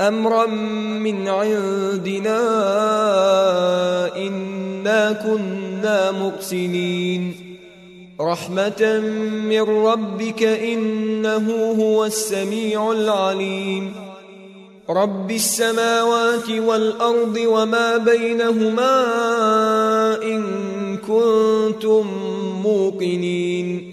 أمرا من عندنا إنا كنا مرسلين. رحمة من ربك إنه هو السميع العليم. رب السماوات والأرض وما بينهما إن كنتم موقنين.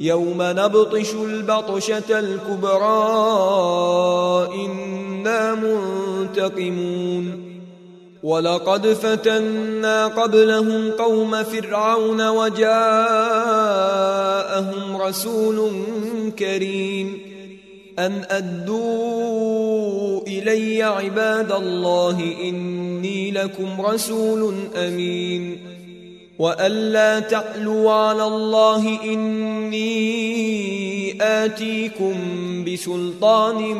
يوم نبطش البطشة الكبرى إنا منتقمون. ولقد فتنا قبلهم قوم فرعون وجاءهم رسول كريم. أن أدوا إلي عباد الله إني لكم رسول أمين. والا تعلوا على الله اني اتيكم بسلطان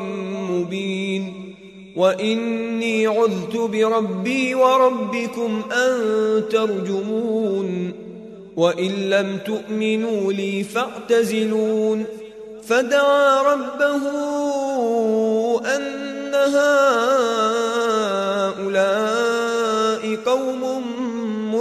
مبين واني عذت بربي وربكم ان ترجمون وان لم تؤمنوا لي فاعتزلون فدعا ربه ان هؤلاء قوم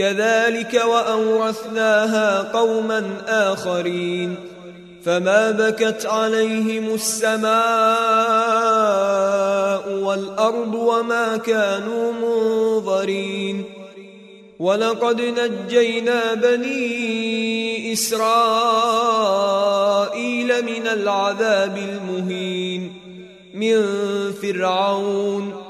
كذلك وأورثناها قوما آخرين فما بكت عليهم السماء والأرض وما كانوا منظرين ولقد نجينا بني إسرائيل من العذاب المهين من فرعون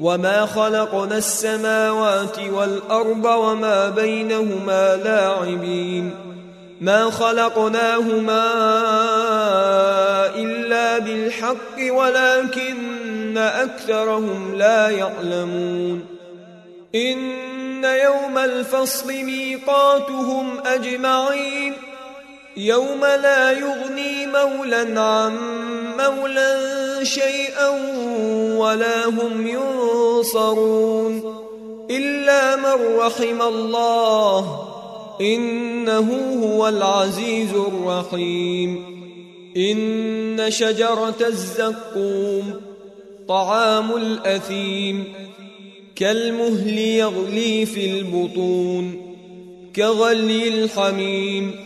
وما خلقنا السماوات والارض وما بينهما لاعبين ما خلقناهما الا بالحق ولكن اكثرهم لا يعلمون ان يوم الفصل ميقاتهم اجمعين يوم لا يغني مولا عن مولا شيئا ولا هم ينصرون إلا من رحم الله إنه هو العزيز الرحيم. إن شجرة الزقوم طعام الأثيم كالمهل يغلي في البطون كغلي الحميم.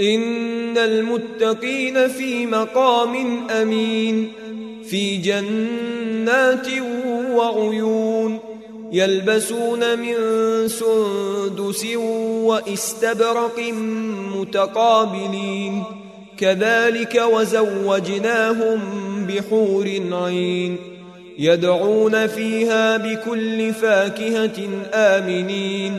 إن المتقين في مقام أمين في جنات وعيون يلبسون من سندس واستبرق متقابلين كذلك وزوجناهم بحور عين يدعون فيها بكل فاكهة آمنين.